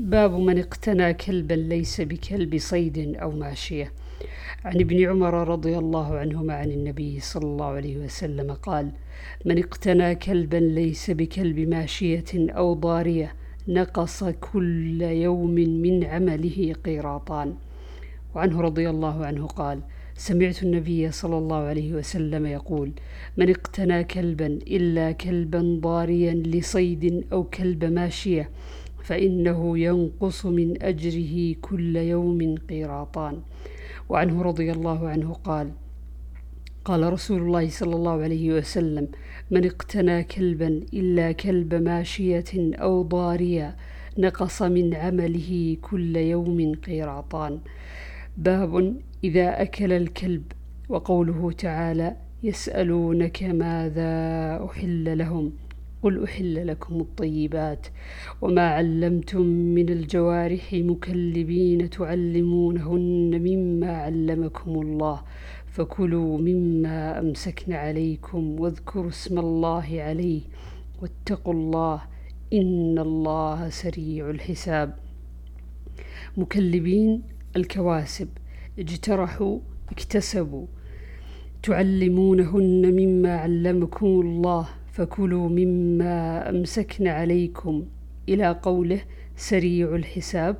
باب من اقتنى كلبا ليس بكلب صيد أو ماشية. عن ابن عمر رضي الله عنهما عن النبي صلى الله عليه وسلم قال من اقتنى كلبا ليس بكلب ماشية أو ضارية نقص كل يوم من عمله قيراطان. وعنه رضي الله عنه قال سمعت النبي صلى الله عليه وسلم يقول من اقتنى كلبا إلا كلبا ضاريا لصيد أو كلب ماشية فإنه ينقص من أجره كل يوم قيراطان. وعنه رضي الله عنه قال قال رسول الله صلى الله عليه وسلم من اقتنى كلبا إلا كلب ماشية أو ضارية نقص من عمله كل يوم قيراطان. باب إذا أكل الكلب وقوله تعالى يسألونك ماذا أحل لهم؟ قل أحل لكم الطيبات وما علمتم من الجوارح مكلبين تعلمونهن مما علمكم الله فكلوا مما أمسكن عليكم واذكروا اسم الله عليه واتقوا الله إن الله سريع الحساب. مكلبين الكواسب اجترحوا اكتسبوا تعلمونهن مما علمكم الله فكلوا مما أمسكن عليكم إلى قوله سريع الحساب.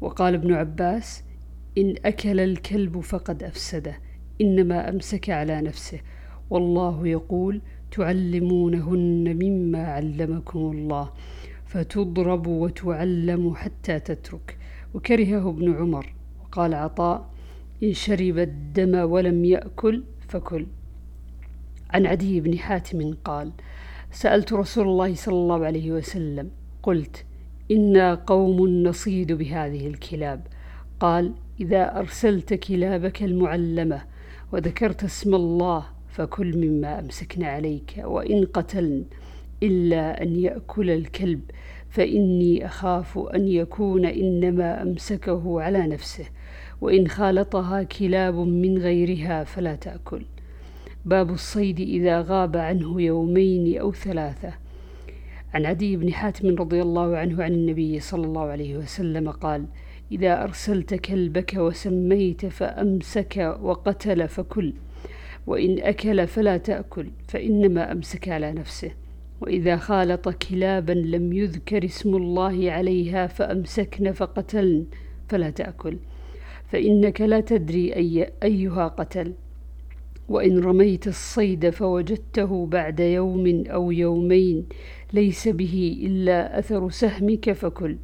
وقال ابن عباس إن أكل الكلب فقد أفسده إنما أمسك على نفسه. والله يقول تعلمونهن مما علمكم الله فتضرب وتعلم حتى تترك. وكرهه ابن عمر وقال عطاء إن شرب الدم ولم يأكل فكل. عن عدي بن حاتم قال سألت رسول الله صلى الله عليه وسلم قلت إنا قوم نصيد بهذه الكلاب. قال إذا أرسلت كلابك المعلمة وذكرت اسم الله فكل مما أمسكن عليك وإن قتلن إلا أن يأكل الكلب فإني أخاف أن يكون إنما أمسكه على نفسه وإن خالطها كلاب من غيرها فلا تأكل. باب الصيد إذا غاب عنه يومين أو ثلاثة. عن عدي بن حاتم رضي الله عنه عن النبي صلى الله عليه وسلم قال إذا أرسلت كلبك وسميت فأمسك وقتل فكل وإن أكل فلا تأكل فإنما أمسك على نفسه. وإذا خالط كلابا لم يذكر اسم الله عليها فأمسكن فقتلن فلا تأكل. فإنك لا تدري أي أيها قتل. وإن رميت الصيد فوجدته بعد يوم أو يومين ليس به إلا أثر سهمك فكل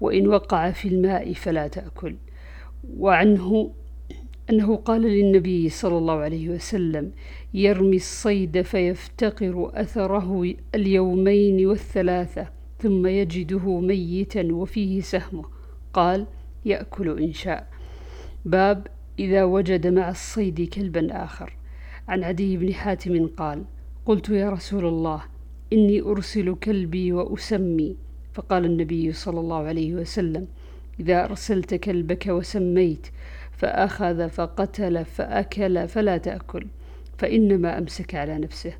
وإن وقع في الماء فلا تأكل. وعنه أنه قال للنبي صلى الله عليه وسلم يرمي الصيد فيفتقر أثره اليومين والثلاثة ثم يجده ميتا وفيه سهمه قال يأكل إن شاء باب إذا وجد مع الصيد كلبا آخر. عن عدي بن حاتم قال قلت يا رسول الله إني أرسل كلبي وأسمي. فقال النبي صلى الله عليه وسلم إذا أرسلت كلبك وسميت فأخذ فقتل فأكل فلا تأكل فإنما أمسك على نفسه.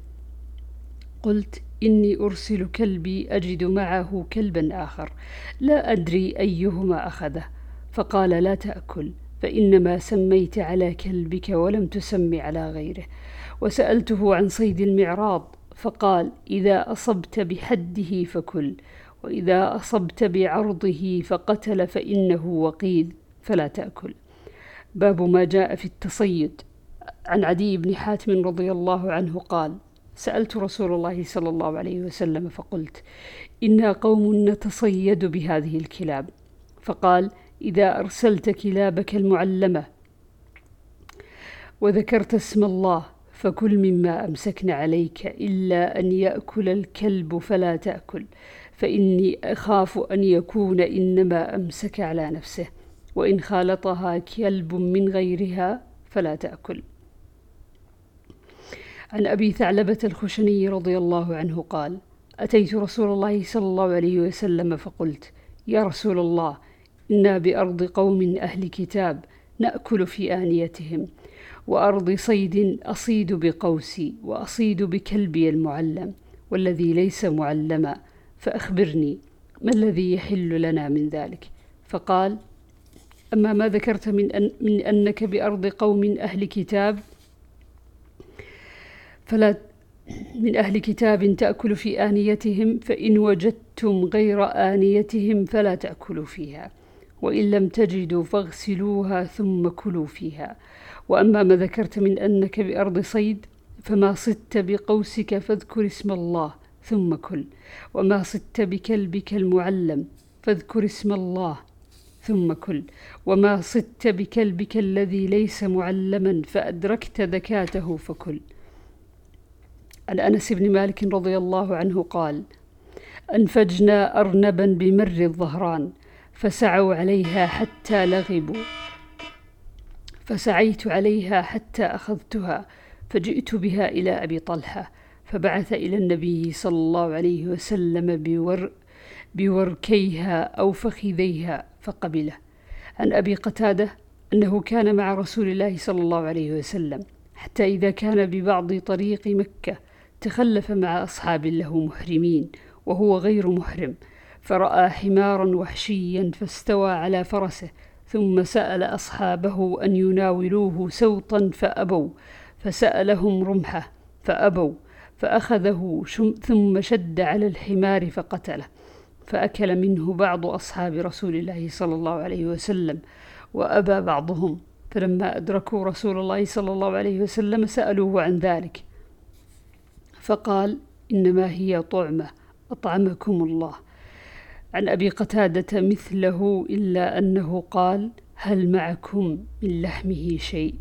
قلت إني أرسل كلبي أجد معه كلبا آخر لا أدري أيهما أخذه. فقال لا تأكل. فإنما سميت على كلبك ولم تسم على غيره. وسألته عن صيد المعراض فقال إذا أصبت بحده فكل وإذا أصبت بعرضه فقتل فإنه وقيد فلا تأكل. باب ما جاء في التصيد. عن عدي بن حاتم رضي الله عنه قال سألت رسول الله صلى الله عليه وسلم فقلت إنا قوم نتصيد بهذه الكلاب. فقال إذا أرسلت كلابك المعلمة وذكرت اسم الله فكل مما أمسكن عليك إلا أن يأكل الكلب فلا تأكل فإني أخاف أن يكون إنما أمسك على نفسه وإن خالطها كلب من غيرها فلا تأكل. عن أبي ثعلبة الخشني رضي الله عنه قال أتيت رسول الله صلى الله عليه وسلم فقلت يا رسول الله إنا بأرض قوم أهل كتاب نأكل في آنيتهم وأرض صيد أصيد بقوسي وأصيد بكلبي المعلم والذي ليس معلما فأخبرني ما الذي يحل لنا من ذلك فقال أما ما ذكرت من, أن من أنك بأرض قوم أهل كتاب فلا من أهل كتاب تأكل في آنيتهم فإن وجدتم غير آنيتهم فلا تأكلوا فيها وإن لم تجدوا فاغسلوها ثم كلوا فيها. وأما ما ذكرت من أنك بأرض صيد فما صدت بقوسك فاذكر اسم الله ثم كل. وما صدت بكلبك المعلم فاذكر اسم الله ثم كل. وما صدت بكلبك الذي ليس معلما فأدركت ذكاته فكل. عن أنس بن مالك رضي الله عنه قال أنفجنا أرنبا بمر الظهران فسعوا عليها حتى لغبوا. فسعيت عليها حتى أخذتها فجئت بها إلى أبي طلحة فبعث إلى النبي صلى الله عليه وسلم بور بوركيها أو فخذيها فقبله. عن أبي قتادة أنه كان مع رسول الله صلى الله عليه وسلم حتى إذا كان ببعض طريق مكة تخلف مع أصحاب له محرمين وهو غير محرم. فرأى حمارا وحشيا فاستوى على فرسه ثم سأل أصحابه أن يناولوه سوطا فأبوا فسألهم رمحه فأبوا فأخذه ثم شد على الحمار فقتله فأكل منه بعض أصحاب رسول الله صلى الله عليه وسلم وأبى بعضهم فلما أدركوا رسول الله صلى الله عليه وسلم سألوه عن ذلك فقال إنما هي طعمة أطعمكم الله عن أبي قتادة مثله إلا أنه قال هل معكم من لحمه شيء؟